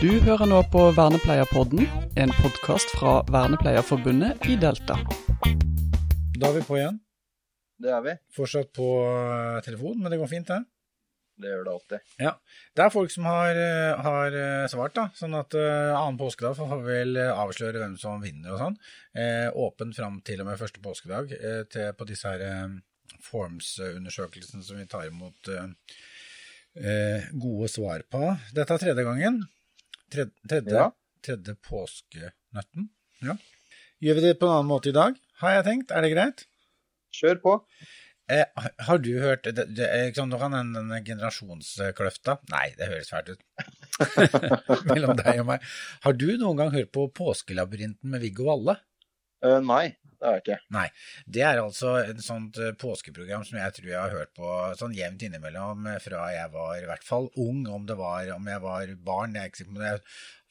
Du hører nå på Vernepleierpodden, en podkast fra Vernepleierforbundet i Delta. Da er vi på igjen. Det er vi. Fortsatt på eh, telefon, men det går fint, det. Det gjør det alltid. Ja. Det er folk som har, eh, har eh, svart, da. Sånn at uh, annen påskedag får vi vel avsløre hvem som vinner og sånn. Eh, åpen fram til og med første påskedag eh, til, på disse her eh, Forms-undersøkelsene som vi tar imot gode svar på. Dette er tredje gangen. Tredje, tredje, Ja. tredje påskenøtten. Ja. Gjør vi det på en annen måte i dag, har jeg tenkt. Er det greit? Kjør på. Eh, har du hørt det, det, liksom, Nå kan den, den generasjonskløfta Nei, det høres fælt ut. Mellom deg og meg. Har du noen gang hørt på Påskelabyrinten med Viggo Valle? Uh, nei, det har jeg ikke. Nei. Det er altså et sånt eh, påskeprogram som jeg tror jeg har hørt på sånn jevnt innimellom eh, fra jeg var i hvert fall ung, om det var om jeg var barn. Jeg er ikke sikker på det.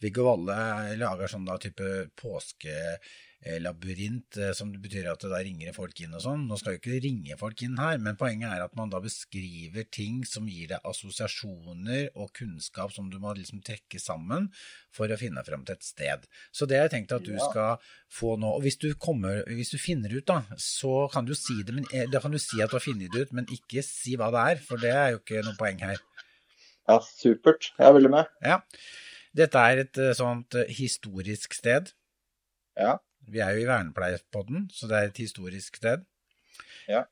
Viggo Valle lager sånn da type påskelabyrint, eh, som betyr at det da ringer folk inn og sånn. Nå skal jo ikke ringe folk inn her, men poenget er at man da beskriver ting som gir deg assosiasjoner og kunnskap som du må liksom trekke sammen for å finne frem til et sted. Så det har jeg tenkt at du skal få nå. Og hvis du, kommer, hvis du finner ut, da, så kan du si det, men eh, da kan du si at du har funnet det ut, men ikke si hva det er, for det er jo ikke noe poeng her. Ja, supert. Jeg er veldig med. Ja. Dette er et eh, sånt eh, historisk sted. Ja. Vi er jo i Vernepleierpodden, så det er et historisk sted. Ja.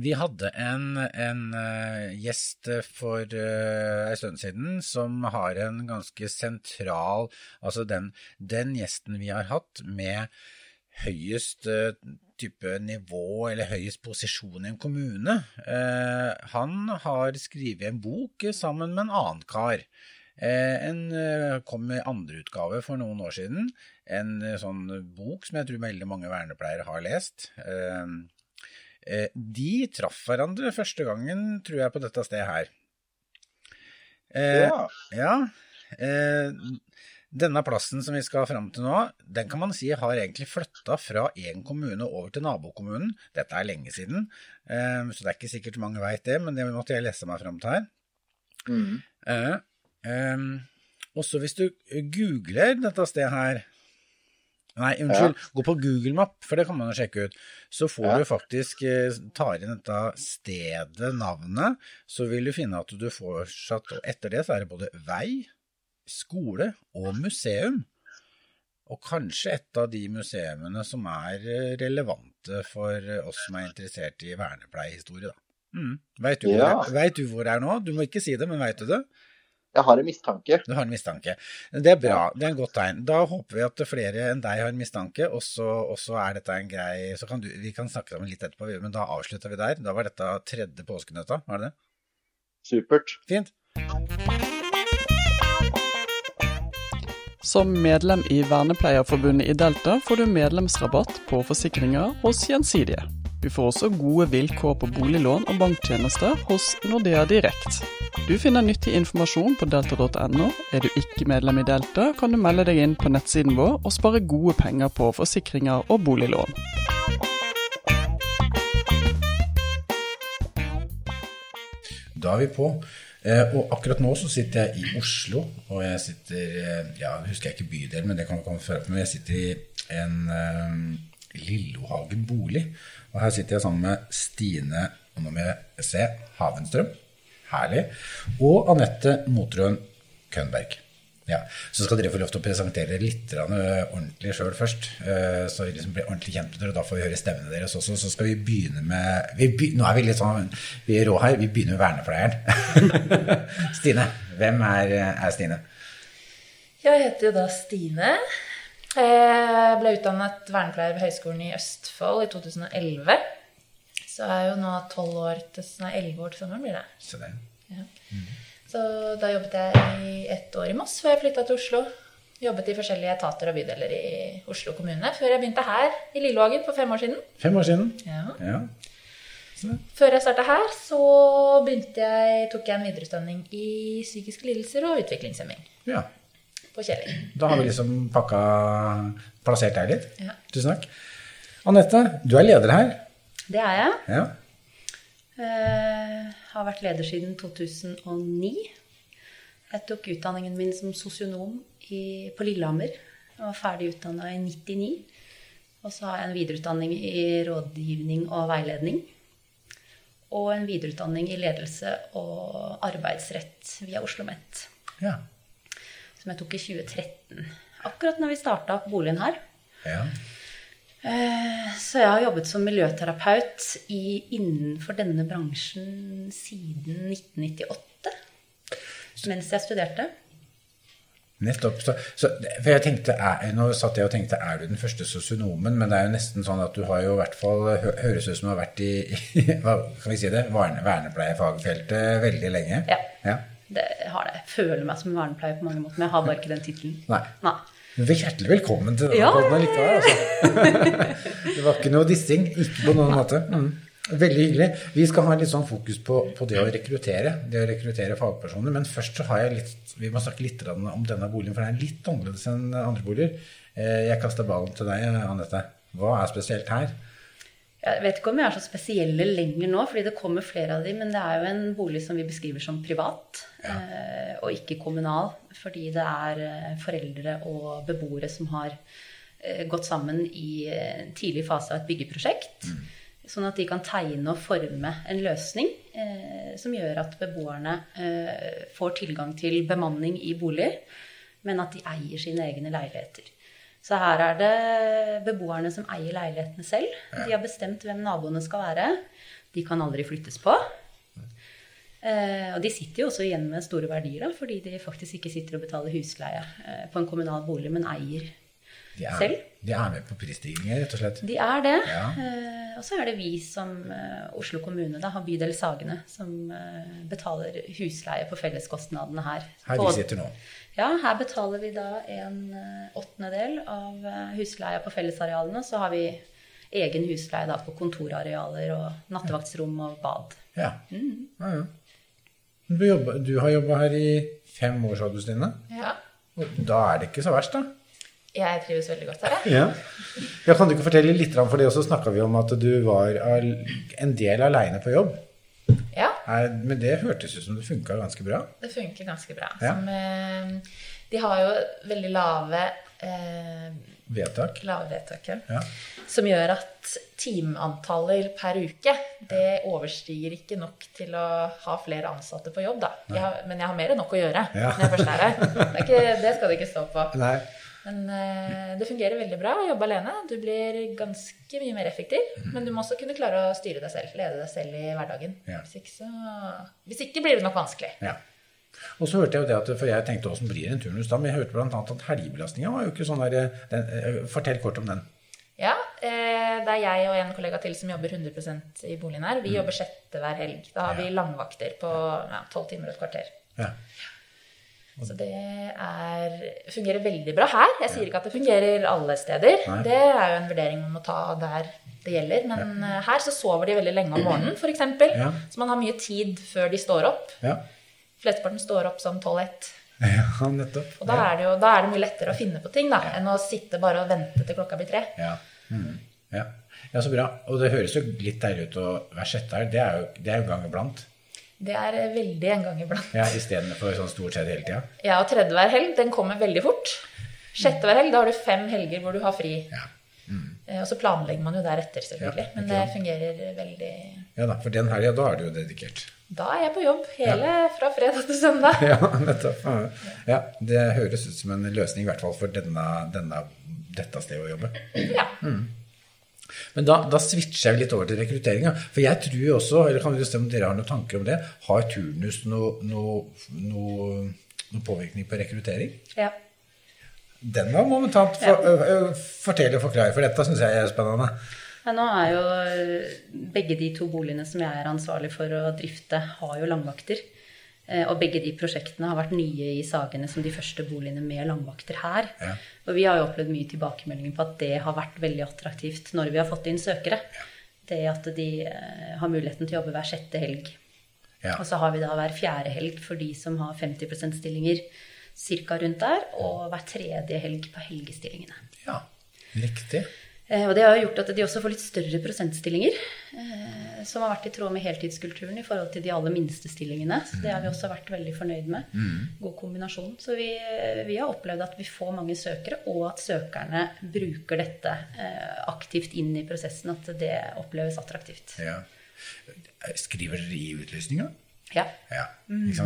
Vi hadde en, en uh, gjest for uh, en stund siden som har en ganske sentral Altså den, den gjesten vi har hatt med høyest uh, type nivå eller høyest posisjon i en kommune, han har skrevet en bok sammen med en annen kar. Eh, en eh, kom med andreutgave for noen år siden. En eh, sånn bok som jeg tror veldig mange vernepleiere har lest. De traff hverandre første gangen, tror jeg, på dette stedet her. Eh, Ja. ja. Eh, denne plassen som vi skal fram til nå, den kan man si har egentlig flytta fra én kommune over til nabokommunen. Dette er lenge siden, eh, så det er ikke sikkert mange veit det, men det måtte jeg lese meg fram til her. Mhm. Ehm, også hvis du googler dette stedet her Nei, unnskyld, gå på Google Map, for det kan man jo sjekke ut. Så får Ja. du faktisk eh, tar inn dette stedet, navnet, så vil du finne at du fortsatt Og etter det så er det både vei, skole og museum. Og kanskje et av de museumene som er eh, relevante for oss som er interessert i vernepleiehistorie, da. Mm. Veit du, Ja. vet du hvor det er nå? Du må ikke si det, men veit du det? Jeg har en mistanke. Du har en mistanke. Det er bra, det er en godt tegn. Da håper vi at flere enn deg har en mistanke, og så, og så er dette en grei Så kan du, vi kan snakke sammen litt etterpå, men da avslutter vi der. Da var dette tredje påskenøtta, var det det? Supert. Fint. Som medlem i Vernepleierforbundet i Delta får du medlemsrabatt på forsikringer hos Gjensidige. Du får også gode vilkår på boliglån og banktjenester hos Nordea Direkt. Du finner nyttig informasjon på delta.no. Er du ikke medlem i Delta, kan du melde deg inn på nettsiden vår og spare gode penger på forsikringer og boliglån. Da er vi på. Eh, og akkurat nå så sitter jeg i Oslo, og jeg sitter eh, Ja, husker ikke bydel, men det kan du komme før men jeg sitter i en eh, Lillohagen bolig. Og her sitter jeg sammen med Stine og nå må jeg Havenstrøm. Herlig. Og Anette Motrøen Kønberg. Ja, Så skal dere få lov til å presentere litt eh, ordentlig sjøl først. eh, Så vi liksom blir ordentlig kjent med dere, og da får vi høre stemmene deres også. Så skal vi begynne med vi be, Nå er vi litt sånn Vi er rå her. Vi begynner med vernepleieren. Stine. Hvem er, er Stine? Jeg heter jo da Stine. Jeg ble utdannet vernepleier ved Høgskolen i Østfold i 2011. Så jeg er jo nå 12 år til, nei, 11 år til sommeren blir det. Så, det. Ja. Så da jobbet jeg i ett år i Moss før jeg flytta til Oslo. Jobbet i forskjellige etater og bydeler i Oslo kommune før jeg begynte her i Lillehagen for fem år siden. Fem år siden. Ja. Ja. Før jeg starta her, så jeg, tok jeg en videreutdanning i psykiske lidelser og utviklingshemming ja. På Kjelling. Da har vi liksom pakka Plassert deg litt. Ja. Tusen takk. Anette, du er leder her. Det er jeg. Ja. Uh, har vært leder siden 2009. Jeg tok utdanningen min som sosionom på Lillehammer. Jeg var ferdig utdanna i 99. Og så har jeg en videreutdanning i rådgivning og veiledning. Og en videreutdanning i ledelse og arbeidsrett via Oslo OsloMet. Ja. Som jeg tok i 2013. Akkurat når vi starta opp boligen her. Ja. Eh, så jeg har jobbet som miljøterapeut i, innenfor denne bransjen siden 1998. Mens jeg studerte. Nettopp. Så, så, for jeg tenkte, er, Nå satt jeg og tenkte er du den første sosionomen, men det er jo nesten sånn at du har jo i hvert fall høres ut som du har vært i, i hva kan vi si det, vernepleiefagfeltet veldig lenge. Ja, ja. Det har det. Jeg føler meg som vernepleier på mange måter, men jeg har bare ikke den tittelen. Nei. Nei. Hjertelig velkommen til denne ja, podden likevel. Altså. det var ikke noe dissing. Ikke på noen måte. Mm. Veldig hyggelig. Vi skal ha litt sånn fokus på, på, det å rekruttere. Det å rekruttere fagpersoner. Men først så har jeg litt Vi må snakke litt om denne boligen, for det er litt annerledes enn andre boliger. Eh, jeg kaster ballen til deg, Anette. Hva er spesielt her? Jeg vet ikke om vi er så spesielle lenger nå, fordi det kommer flere av dem. Men det er jo en bolig som vi beskriver som privat, ja. Eh, og ikke kommunal. Fordi det er eh, foreldre og beboere som har gått sammen i tidlig fase av et byggeprosjekt. Mm. Sånn at de kan tegne og forme en løsning eh, som gjør at beboerne eh, får tilgang til bemanning i boliger, men at de eier sine egne leiligheter. Så her er det beboerne som eier leilighetene selv. De har bestemt hvem naboene skal være. De kan aldri flyttes på. Eh, og de sitter jo også igjen med store verdier, da, fordi de faktisk ikke sitter og betaler husleie eh, på en kommunal bolig, men eier de er, selv. De er med på prisstigninger, rett og slett? De er det. Ja. Eh, og så er det vi som eh, Oslo kommune, da, har bydel Sagene, som eh, betaler husleie på felleskostnadene her. Her vi sitter nå? Ja, her betaler vi da en eh, åttendedel av eh, husleia på fellesarealene. Så har vi egen husleie da på kontorarealer og nattevaktsrom og bad. Ja. Mm. ja, ja. Du, jobber, du, har jobba her i fem år, sa du, Stine? Ja. Og da er det ikke så verst, da? Jeg trives veldig godt her, jeg. Ja. ja. Kan du ikke fortelle litt, om for det også snakka vi om at du var en del aleine på jobb. Ja. Men det hørtes ut som det funka ganske bra? Det funker ganske bra. Ja. Som, eh, de har jo veldig lave eh, Vedtak. Lave vedtak, ja. Som gjør at timeantallet per uke det overstiger ikke nok til å ha flere ansatte på jobb. da. Jeg har, men jeg har mer enn nok å gjøre når jeg først er her. Det, ikke, det skal det ikke stå på. Nei. Men eh, det fungerer veldig bra å jobbe alene. Du blir ganske mye mer effektiv. Mm. Men du må også kunne klare å styre deg selv, lede deg selv i hverdagen. Ja. Hvis, ikke så, hvis, ikke blir det nok vanskelig. Ja. Og så hørte jeg jo det at, for jeg tenkte åssen blir en turnus da, men jeg hørte bl.a. at helgebelastninga var jo ikke sånn der den, eh, Fortell kort om den. Ja, eh, det er jeg og en kollega til som jobber 100 i boligen her. Vi mm. jobber sjette hver helg. Da har ja. vi langvakter på tolv ja, timer og et kvarter. Ja. Så det er, fungerer veldig bra her. Jeg sier ikke at det fungerer alle steder. Nei. Det er jo en vurdering man må ta der det gjelder. Men ja. Eh, her så sover de veldig lenge om morgenen, f.eks. Ja. Så man har mye tid før de står opp. Ja. Flesteparten står opp som 12-1. Ja, nettopp. Og da er, det jo, da er det mye lettere å finne på ting da, enn å sitte bare og vente til klokka blir tre. Ja. Mm. ja. ja. så bra. Og det høres jo litt deilig ut å være sjette her. Det er jo, det er jo gang iblant. Det er veldig en gang iblant. Ja, Istedenfor sånn stort sett hele tida? Ja, og tredje hver helg, den kommer veldig fort. Sjette hver helg, da har du fem helger hvor du har fri. Ja. Mm. Eh, og så planlegger man jo deretter, selvfølgelig. Ja, Men det fungerer veldig Ja da, for den helga, da er du jo dedikert. Da er jeg på jobb hele ja. fra fredag til søndag. Ja, nettopp. Ja, Det høres ut som en løsning, i hvert fall for denne, denne, dette stedet å jobbe. Ja. Mm. Men da, da switcher jeg litt over til rekrutteringa. For jeg tror jo også, eller kan om dere har noen tanker om det, har turnus noe, noe, noe, noe påvirkning på rekruttering? Ja. Den var momentant for, ja. Fortell og forklare, for dette syns jeg er spennende. Ja, nå er jo begge de to boligene som jeg er ansvarlig for å drifte, har jo langvakter. Eh, og begge de prosjektene har vært nye i Sagene som de første boligene med langvakter her. Ja. Og vi har jo opplevd mye tilbakemeldinger på at det har vært veldig attraktivt når vi har fått inn søkere. Ja. Det at de eh, har muligheten til å jobbe hver sjette helg. Ja. Og så har vi da hver fjerde helg for de som har 50 %-stillinger ca. rundt der, og hver tredje helg på helgestillingene. Ja, riktig. Eh, og det har gjort at de også får litt større prosentstillinger, eh, som har vært i tråd med heltidskulturen i forhold til de aller minste stillingene. Så det har vi også vært veldig fornøyd med. God kombinasjon. Så vi, vi har opplevd at vi får mange søkere, og at søkerne bruker dette eh, aktivt inn i prosessen. At det oppleves attraktivt. Ja. Skriver dere i utlysninga? Ja. Ja?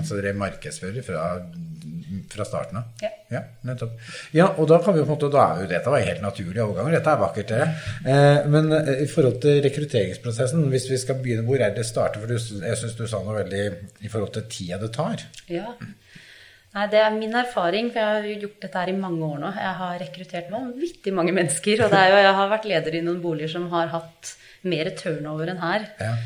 Så dere markedsfører fra, fra starten av? Ja. ja. nettopp. Ja, og da kan vi på en måte, da er jo dette var helt naturlige overganger. Dette er vakkert, dere. Eh, men eh, i forhold til rekrutteringsprosessen, hvis vi skal begynne, hvor er det starter? For du, jeg syns du sa noe veldig i forhold til tida det tar. Ja. Nei, Det er min erfaring, for jeg har jo gjort dette her i mange år nå. Jeg har rekruttert vanvittig mange mennesker. Og det jo, jeg har vært leder i noen boliger som har hatt mer turnover enn her Ja.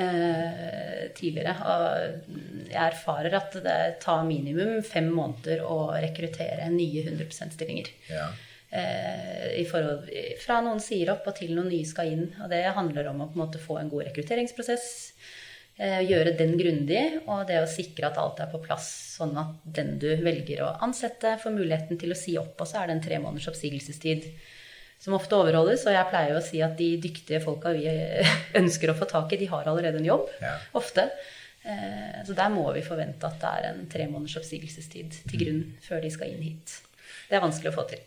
Eh, tidligere. Og jeg erfarer at det tar minimum fem måneder å rekruttere nye 100 %-stillinger. Ja. Eh, i forhold, fra noen sier opp og til noen nye skal inn. Og det handler om å en måte få en god rekrutteringsprosess. Eh, gjøre den grundig, og det å sikre at alt er på plass, sånn at den du velger å ansette, får muligheten til å si opp. Og så er det en tre måneders oppsigelsestid som ofte overholdes. Og jeg pleier jo å si at de dyktige folka vi ønsker å få tak i, de har allerede en jobb. Ja. Ofte. Eh, Så der må vi forvente at det er en tre måneders oppsigelsestid til grunn før de skal inn hit. Det er vanskelig å få til.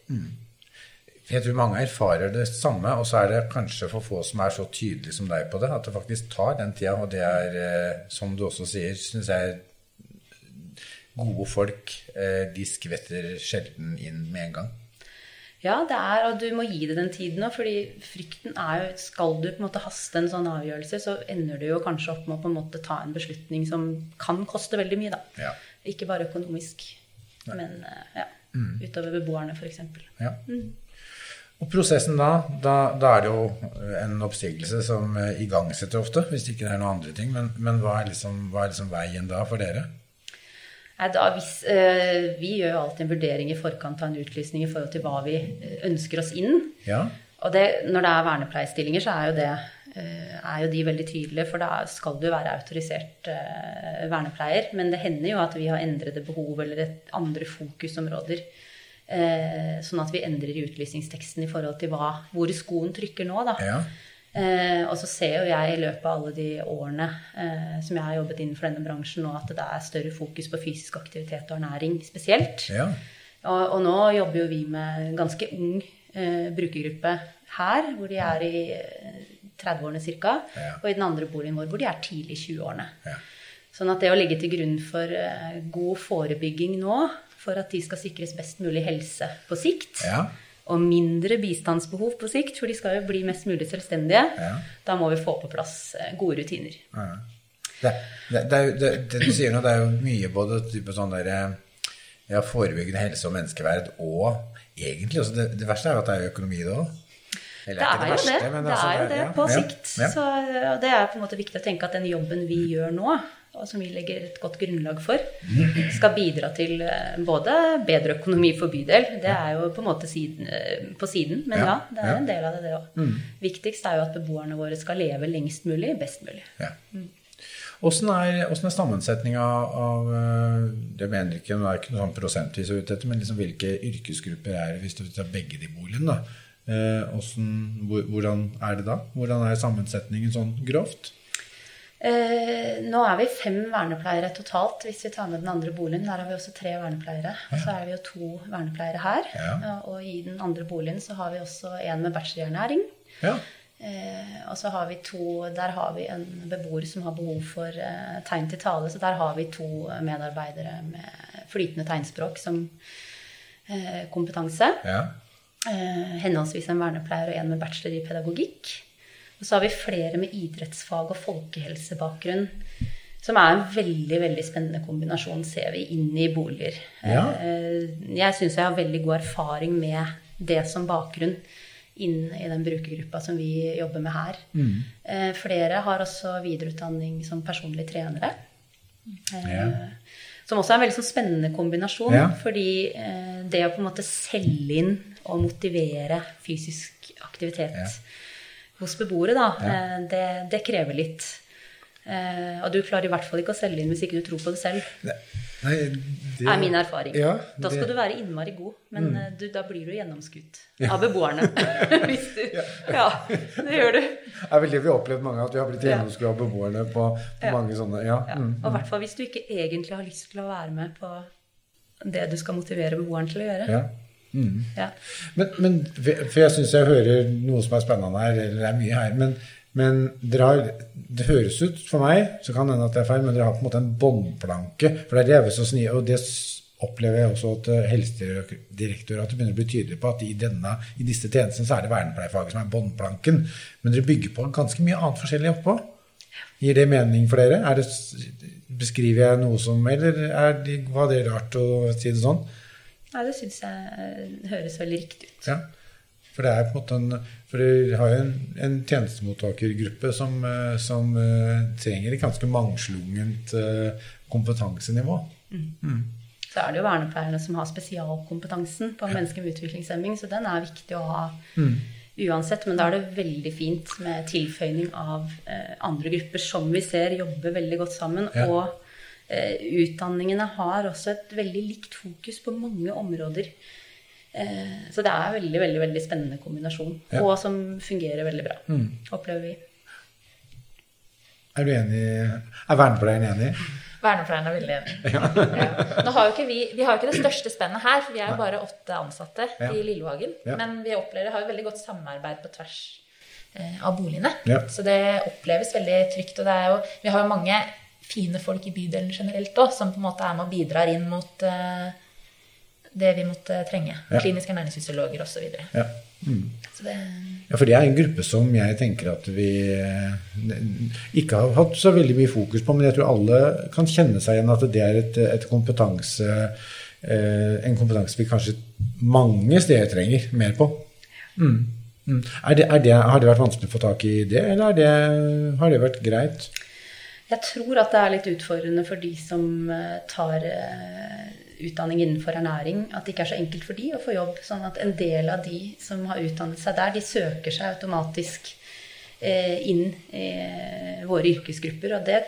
Jeg tror mange erfarer det samme, og så er det kanskje for få som er så tydelige som deg på det, at det faktisk tar den tida. Og det er, eh, som du også sier, syns jeg gode folk eh, de skvetter sjelden inn med en gang. Ja, det er, og du må gi det den tiden òg, fordi frykten er jo Skal du på en måte haste en sånn avgjørelse, så ender du jo kanskje opp med å på en måte ta en beslutning som kan koste veldig mye, da. Ja. Ikke bare økonomisk, men eh, ja, utover beboerne, f.eks. Ja. Og prosessen da, da, da er det jo en oppsigelse som eh, igangsetter ofte, hvis ikke det er noen andre ting. Men, men hva, er liksom, hva er liksom veien da for dere? Da, hvis, eh, vi gjør jo alltid en vurdering i forkant av en utlysning i forhold til hva vi eh, ønsker oss inn. Ja, Og det, når det er vernepleierstillinger, så er jo, det, eh, er jo de veldig tydelige, for da skal du være autorisert eh, vernepleier. Men det hender jo at vi har endrede behov eller et andre fokusområder. Eh, sånn at vi endrer i utlysningsteksten i forhold til hva, hvor skoen trykker nå. Da. ja, Eh, og så ser jo jeg i løpet av alle de årene eh, som jeg har jobbet innenfor denne bransjen nå, at det er større fokus på fysisk aktivitet og ernæring spesielt. ja. Og, og nå jobber jo vi med en ganske ung eh, brukergruppe her, hvor de er i eh, 30-årene ca. Ja. Og i den andre boligen vår hvor de er tidlig i 20-årene. Ja. Sånn at det å legge til grunn for eh, god forebygging nå, for at de skal sikres best mulig helse på sikt, ja. Og mindre bistandsbehov på sikt, for de skal jo bli mest mulig selvstendige, Ja. da må vi få på plass eh, gode rutiner. Ja. Det, det, det, er det, det du sier nå, det er jo mye både type sånn der, eh, ja, forebyggende helse og menneskeverd, og egentlig også det, det verste er jo at det er økonomi da òg. Det er jo det. Det er jo det på sikt. Ja, Ja. Så det er på en måte viktig å tenke at den jobben vi gjør nå, og som vi legger et godt grunnlag for, skal bidra til eh, både bedre økonomi for bydel. Det er jo på en måte siden, eh, på siden, men ja, Ja, det er ja. en del av det, det òg. Viktigst er jo at beboerne våre skal leve lengst mulig, best mulig. Ja. Åssen er, hvordan er sammensetninga av eh, Jeg mener ikke, det er ikke noe sånn prosentvis ute etter, men liksom hvilke yrkesgrupper er det hvis du tar begge de boligene? da? Eh, hvordan, hvordan er det da? Hvordan er sammensetningen sånn grovt? Eh, nå er vi fem vernepleiere totalt, hvis vi tar med den andre boligen. Der har vi også tre vernepleiere. Så er vi jo to vernepleiere her. Ja. Ja, Og i den andre boligen så har vi også en med bachelorernæring. Ja. Eh, og så har vi to Der har vi en beboer som har behov for eh, tegn til tale. Så der har vi to medarbeidere med flytende tegnspråk som eh, kompetanse. ja. Eh, henholdsvis en vernepleier og en med bachelor i pedagogikk. Og så har vi flere med idrettsfag og folkehelsebakgrunn. Som er en veldig veldig spennende kombinasjon, ser vi, inn i boliger. Ja. Eh, Jeg syns jeg har veldig god erfaring med det som bakgrunn inn i den brukergruppa som vi jobber med her. Mm. Flere har også videreutdanning som personlige trenere. Eh, Ja. Som også er en veldig sånn spennende kombinasjon. Ja. Fordi eh, det å på en måte selge inn og motivere fysisk aktivitet Ja. Hos beboere, da, Ja. eh, det, det krever litt. Eh, og du klarer i hvert fall ikke å selge inn hvis ikke du tror på det selv. Nei, det er min erfaring. Ja, da skal du være innmari god, men mm. du, da blir du gjennomskutt av beboerne. hvis du, ja, det gjør du. Det er vel det vi har opplevd mange, at vi har blitt gjennomskutt gjennomskuet av beboerne på, på Ja. mange sånne Ja. Ja. Mm. Og i hvert fall hvis du ikke egentlig har lyst til å være med på det du skal motivere beboeren til å gjøre. ja. Mm. Ja. Men, men For jeg syns jeg hører noe som er spennende her, eller det er mye her. Men, men dere har Det høres ut for meg, så kan det hende at det er feil, men dere har på en måte en båndplanke. For det er revet jeg vil så sni, og det opplever jeg også at eh, Helsedirektoratet begynner å bli tydelig på at i, denne, i disse tjenestene så er det vernepleiefaget som er båndplanken. Men dere bygger på ganske mye annet forskjellig oppå. Gir det mening for dere? Er det, beskriver jeg noe som Eller er det, var det rart å si det sånn? Nei, det syns jeg eh, høres veldig riktig ut. Ja. For det er på en måte en For dere har jo en, en tjenestemottakergruppe som, eh, som uh, trenger et ganske mangslungent uh, kompetansenivå. Så er det jo vernepleierne som har spesialkompetansen på mennesker med utviklingshemming, så den er viktig å ha uansett. Men da er det veldig fint med tilføyning av uh, andre grupper som vi ser jobber veldig godt sammen. Ja. Og utdanningene har også et veldig likt fokus på mange områder. Eh, så det er en veldig, veldig, veldig spennende kombinasjon. Ja. Og som fungerer veldig bra, opplever vi. Er du enig? Er vernepleieren enig? Vernepleieren er veldig enig. Ja. Nå har jo ikke vi, vi har jo ikke det største spennet her, for vi er jo bare åtte ansatte Ja. i Lillevagen. Ja. Men vi opplever, har jo veldig godt samarbeid på tvers eh, av boligene. Ja. Så det oppleves veldig trygt. Og det er jo, vi har jo mange fine folk i bydelen generelt òg, som på en måte er med og bidrar inn mot eh, det vi måtte trenge. Ja. Kliniske ernæringsfysiologer osv. Ja. Mm. det ja, for det er en gruppe som jeg tenker at vi eh, ikke har hatt så veldig mye fokus på, men jeg tror alle kan kjenne seg igjen at det er et, et kompetanse eh, en kompetanse vi kanskje mange steder trenger mer på. Mm. Mm. Er det, er det, har det vært vanskelig å få tak i det, eller er det, har det vært greit? Jeg tror at det er litt utfordrende for de som eh, tar eh, utdanning innenfor ernæring, at det ikke er så enkelt for de å få jobb. Sånn at en del av de som har utdannet seg der, de søker seg automatisk eh, inn i våre yrkesgrupper. Og det,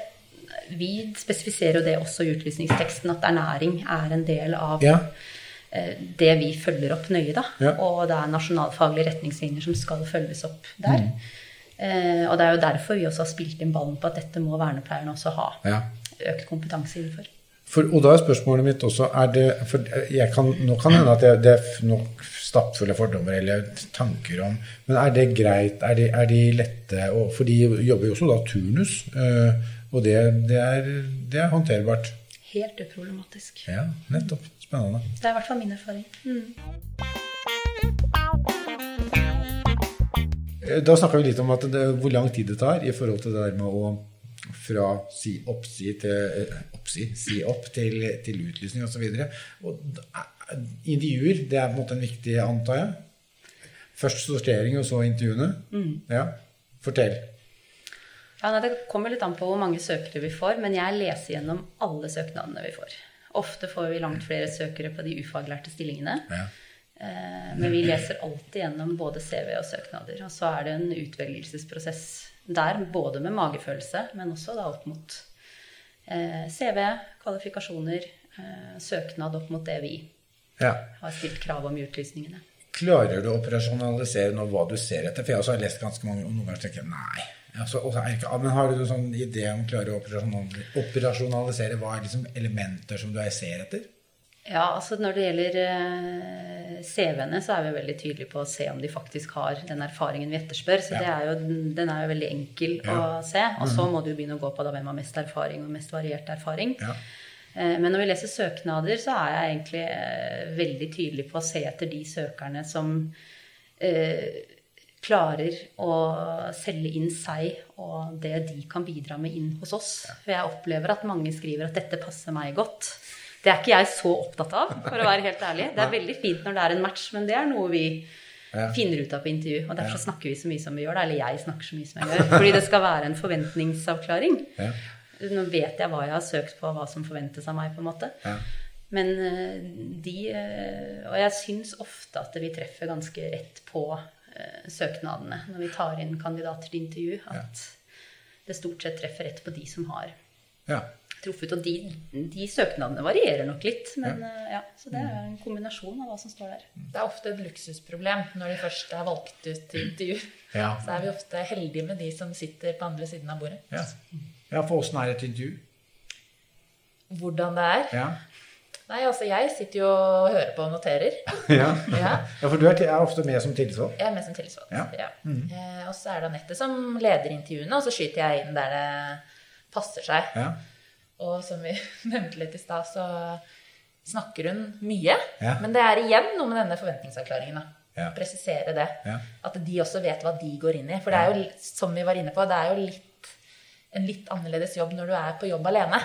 vi spesifiserer jo det også i utlysningsteksten, at ernæring er en del av Ja. det vi følger opp nøye, da. Ja. Og det er nasjonalfaglige retningslinjer som skal følges opp der. Eh, og det er jo derfor vi også har spilt inn ballen på at dette må vernepleierne også ha Ja. økt kompetanse innenfor. For, og da er spørsmålet mitt også er det, for jeg kan, Nå kan det hende at jeg, det er nok stappfulle fordommer eller tanker om Men er det greit? Er de, er de lette? Og, for de jobber jo også da turnus, øh, og det, det, er, det er håndterbart. Helt uproblematisk. Ja, nettopp. Spennende. Det er i hvert fall min erfaring. Mm. Da snakka vi litt om at det, hvor lang tid det tar i forhold til det der med å fra si oppsi til opp, si, si opp til, til utlysning osv. Intervjuer det er på en måte en viktig, antar jeg. Først sortering, og så intervjuene. Ja. Fortell. Ja, nei, Det kommer litt an på hvor mange søkere vi får, men jeg leser gjennom alle søknadene vi får. Ofte får vi langt flere søkere på de ufaglærte stillingene. Ja. Eh, Men vi leser alltid gjennom både CV og søknader. Og så er det en utvelgelsesprosess der, både med magefølelse, men også da opp mot eh, CV, kvalifikasjoner, eh, søknad opp mot det vi ja. har stilt krav om i utlysningene. Klarer du å operasjonalisere nå hva du ser etter? For jeg også har lest ganske mange, og noen ganger tenker jeg nei. Altså, ikke, men har du noen sånn idé om å klare å operasjonalisere hva er liksom elementer som du ser etter? Ja, altså Når det gjelder eh, CV-ene, så er vi veldig tydelige på å se om de faktisk har den erfaringen vi etterspør. Så Ja. det er jo, den er jo veldig enkel Ja. å se. Og så må du begynne å gå på da hvem har mest erfaring og mest variert erfaring. Ja. Eh, Men når vi leser søknader, så er jeg egentlig eh, veldig tydelig på å se etter de søkerne som eh, klarer å selge inn seg og det de kan bidra med inn hos oss. For jeg opplever at mange skriver at 'dette passer meg godt'. Det er ikke jeg så opptatt av, for å være helt ærlig. Det er veldig fint når det er en match, men det er noe vi finner ut av på intervju. Og derfor så snakker vi så mye som vi gjør, det. Eller jeg snakker så mye som jeg gjør. Fordi det skal være en forventningsavklaring. Ja. Nå vet jeg hva jeg har søkt på, hva som forventes av meg, på en måte. Ja. Men eh, de eh, Og jeg syns ofte at vi treffer ganske rett på eh, søknadene når vi tar inn kandidater til intervju. At det stort sett treffer rett på de som har Ja. Truffet. Og de, de søknadene varierer nok litt, men eh, ja, så det er en kombinasjon av hva som står der. Det er ofte et luksusproblem når de først er valgt ut til intervju. Ja. Så er vi ofte heldige med de som sitter på andre siden av bordet. Ja, ja for åssen er et intervju? Hvordan det er. Ja. Nei, altså jeg sitter jo og hører på og noterer. ja. Ja. ja, for du er, er ofte med som tillitsvalgt? Jeg er med som tillitsvalgt. Ja. Ja. Eh, og så er det Anette som leder intervjuene, og så skyter jeg inn der det passer seg. Ja. Og som vi nevnte litt i stad, så snakker hun mye. Ja. Men det er igjen noe med denne forventningsavklaringen. da. Ja. Presisere det. Ja. At de også vet hva de går inn i. For det er jo, som vi var inne på, det er jo litt, en litt annerledes jobb når du er på jobb alene.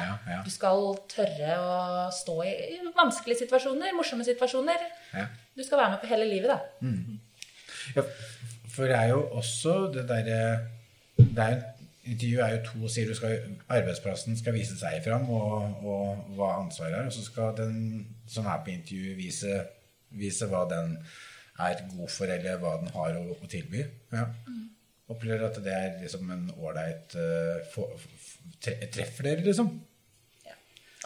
Du skal tørre å stå i vanskelige situasjoner, morsomme situasjoner. Ja. Du skal være med på hele livet, da. Ja, for det er jo også det derre det er jo, Intervju er jo to sider. Arbeidsplassen skal vise seg fram, og, og hva ansvaret er. Og så skal den som er på intervju, vise, vise hva den er god for, eller hva den har å, å tilby. Ja. Opplever at det er liksom en ålreit uh, Treffer dere, liksom?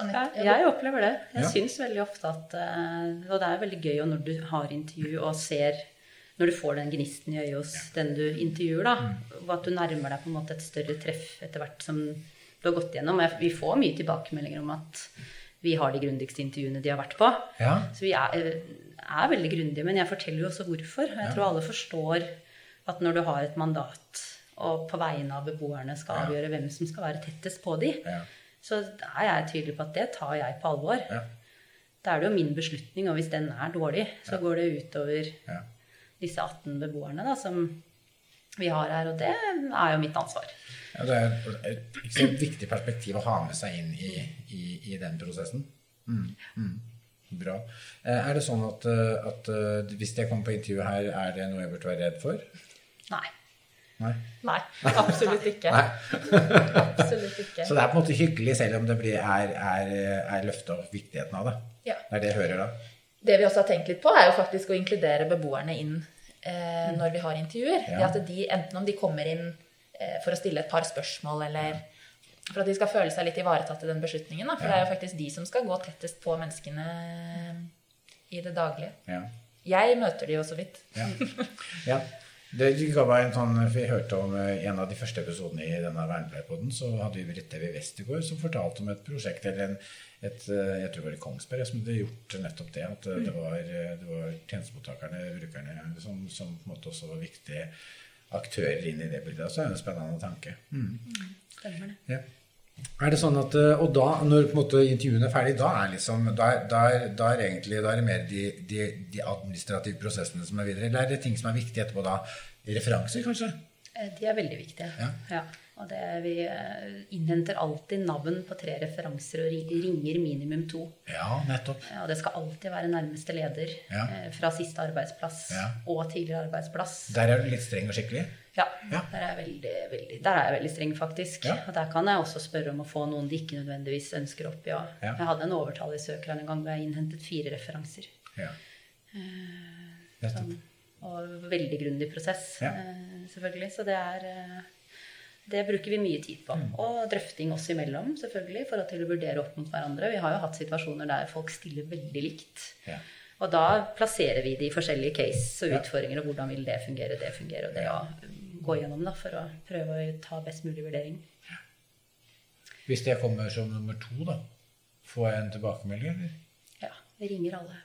Ja, jeg opplever det. Jeg Ja. syns veldig ofte at eh, Og det er veldig gøy når du har intervju og ser Når du får den gnisten i øyet hos den du intervjuer, da, og at du nærmer deg på en måte et større treff etter hvert som du har gått gjennom. Vi får mye tilbakemeldinger om at vi har de grundigste intervjuene de har vært på. Ja. Så vi er, er veldig grundige, men jeg forteller jo også hvorfor. Jeg tror alle forstår at når du har et mandat, og på vegne av beboerne skal avgjøre hvem som skal være tettest på de, Ja. så er jeg tydelig på at det tar jeg på alvor. Ja. Da er det jo min beslutning, og hvis den er dårlig, så går det utover Ja. Disse 18 beboerne da, som vi har her, og det er jo mitt ansvar. Ja, det er et ekstremt viktig perspektiv å ha med seg inn i, i, i den prosessen. Mm, mm. Bra. Eh, Er det sånn at, eh, at eh, hvis jeg kommer på intervju her, er det noe jeg burde være redd for? Nei. Nei. Nei, absolutt ikke. Nei. Absolutt ikke. Så det er på en måte hyggelig, selv om det blir, er, er, er løfta opp viktigheten av det. Ja. Det er det jeg hører da. Det vi også har tenkt litt på, er jo faktisk å inkludere beboerne inn eh, når vi har intervjuer. Ja. Det at de, enten om de kommer inn eh, for å stille et par spørsmål, eller for at de skal føle seg litt ivaretatt i den beslutningen. Da. For Ja. det er jo faktisk de som skal gå tettest på menneskene i det daglige. Ja. Jeg møter de jo så vidt. Ja. Det ga meg en sånn, for Jeg hørte om eh, en av de første episodene i denne vernepleierpoden. Så hadde vi Britt TV Westergård som fortalte om et prosjekt eller en, et, eh, jeg tror det var i Kongsberg som hadde gjort nettopp det. At eh, det var, eh, det var tjenestemottakerne, brukerne, som, som på en måte også var viktige aktører inn i det bildet. Så er det en spennende tanke. Mm. Stemmer det. Ja. Er det sånn at, eh, Og da, når måte intervjuene er ferdig, da er, liksom, da da da er, egentlig, da er det mer de, de, de administrative prosessene som er videre? Eller er det ting som er viktige etterpå da? Referanser, kanskje? Eh, De er veldig viktige. Ja. Og det, vi eh, innhenter alltid navn på tre referanser og ringer minimum to. Ja, nettopp. Ja, Og det skal alltid være nærmeste leder Ja. fra siste arbeidsplass Ja. og tidligere arbeidsplass. Der er du litt streng og skikkelig? Ja, Ja. Der, er veldig, veldig, der er jeg veldig streng, faktisk. Ja. Og der kan jeg også spørre om å få noen de ikke nødvendigvis ønsker opp i. Ja. Jeg hadde en overtallig søker en gang hvor jeg innhentet fire referanser. Ja. som, Og veldig grundig prosess, eh, selvfølgelig. Så det er eh, Det bruker vi mye tid på. Mm. Og drøfting oss imellom, selvfølgelig, for til å vurdere opp mot hverandre. Vi har jo hatt situasjoner der folk stiller veldig likt. Ja. Og da plasserer vi de forskjellige case og utfordringer, og hvordan vil det fungere, det fungere, og det å gå gjennom da, for å prøve å ta best mulig vurdering. Hvis jeg kommer som nummer to, da, får jeg en tilbakemelding, eller? Ja, vi ringer alle.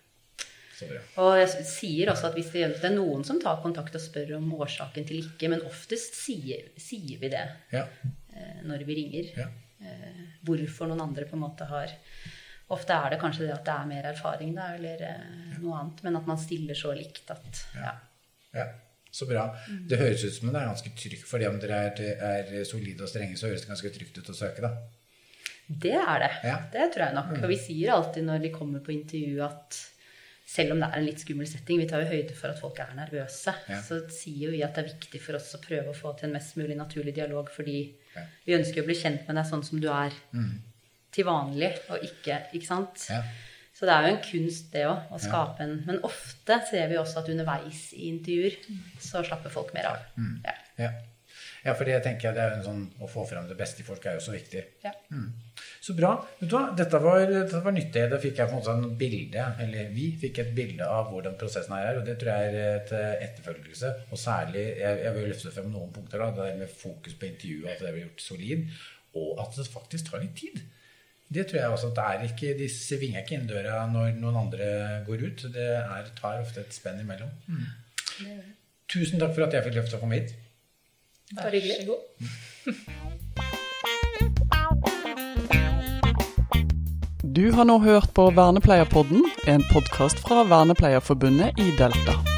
Sorry. Og jeg sier også at hvis det, det er noen som tar kontakt og spør om årsaken til ikke, men oftest sier, sier vi det Ja. eh, når vi ringer. Ja. Eh, hvorfor noen andre på en måte har Ofte er det kanskje det at det er mer erfaring da, eller eh, noe annet, men at man stiller så likt at ja. ja. Så bra. Det høres ut som det er ganske trygt, fordi om dere er, er solide og strenge, så høres det ganske trygt ut å søke, da. Det er det. Ja. Mm. Det tror jeg nok. Og vi sier alltid når de kommer på intervju at selv om det er en litt skummel setting, vi tar jo høyde for at folk er nervøse, Ja. så sier jo vi at det er viktig for oss å prøve å få til en mest mulig naturlig dialog, fordi Ja. vi ønsker å bli kjent med deg sånn som du er til vanlig, og ikke Ikke sant? Ja. Så det er jo en kunst, det òg, å skape en Men ofte ser vi også at underveis i intervjuer så slapper folk mer av. Ja. Ja. Ja, for det tenker jeg det er en sånn, Å få frem det beste i folk er jo så viktig. Ja. Mm. Så bra. Vet du hva, dette var, dette var nyttig. Da fikk jeg på en måte en bilde, eller vi fikk et bilde av hvordan prosessen er. Og det tror jeg er et eh, etterfølgelse. Og særlig, jeg, jeg vil løfte frem noen punkter. da, Det der med fokus på intervjuet, at det blir gjort solid. Og at det faktisk tar litt tid. Det tror jeg også at det er ikke, De svinger ikke inn døra når noen andre går ut. Det er, tar ofte et spenn imellom. Tusen takk for at jeg fikk løfte å komme hit. Bare hyggelig. Du har nå hørt på Vernepleierpodden, en podkast fra Vernepleierforbundet i Delta.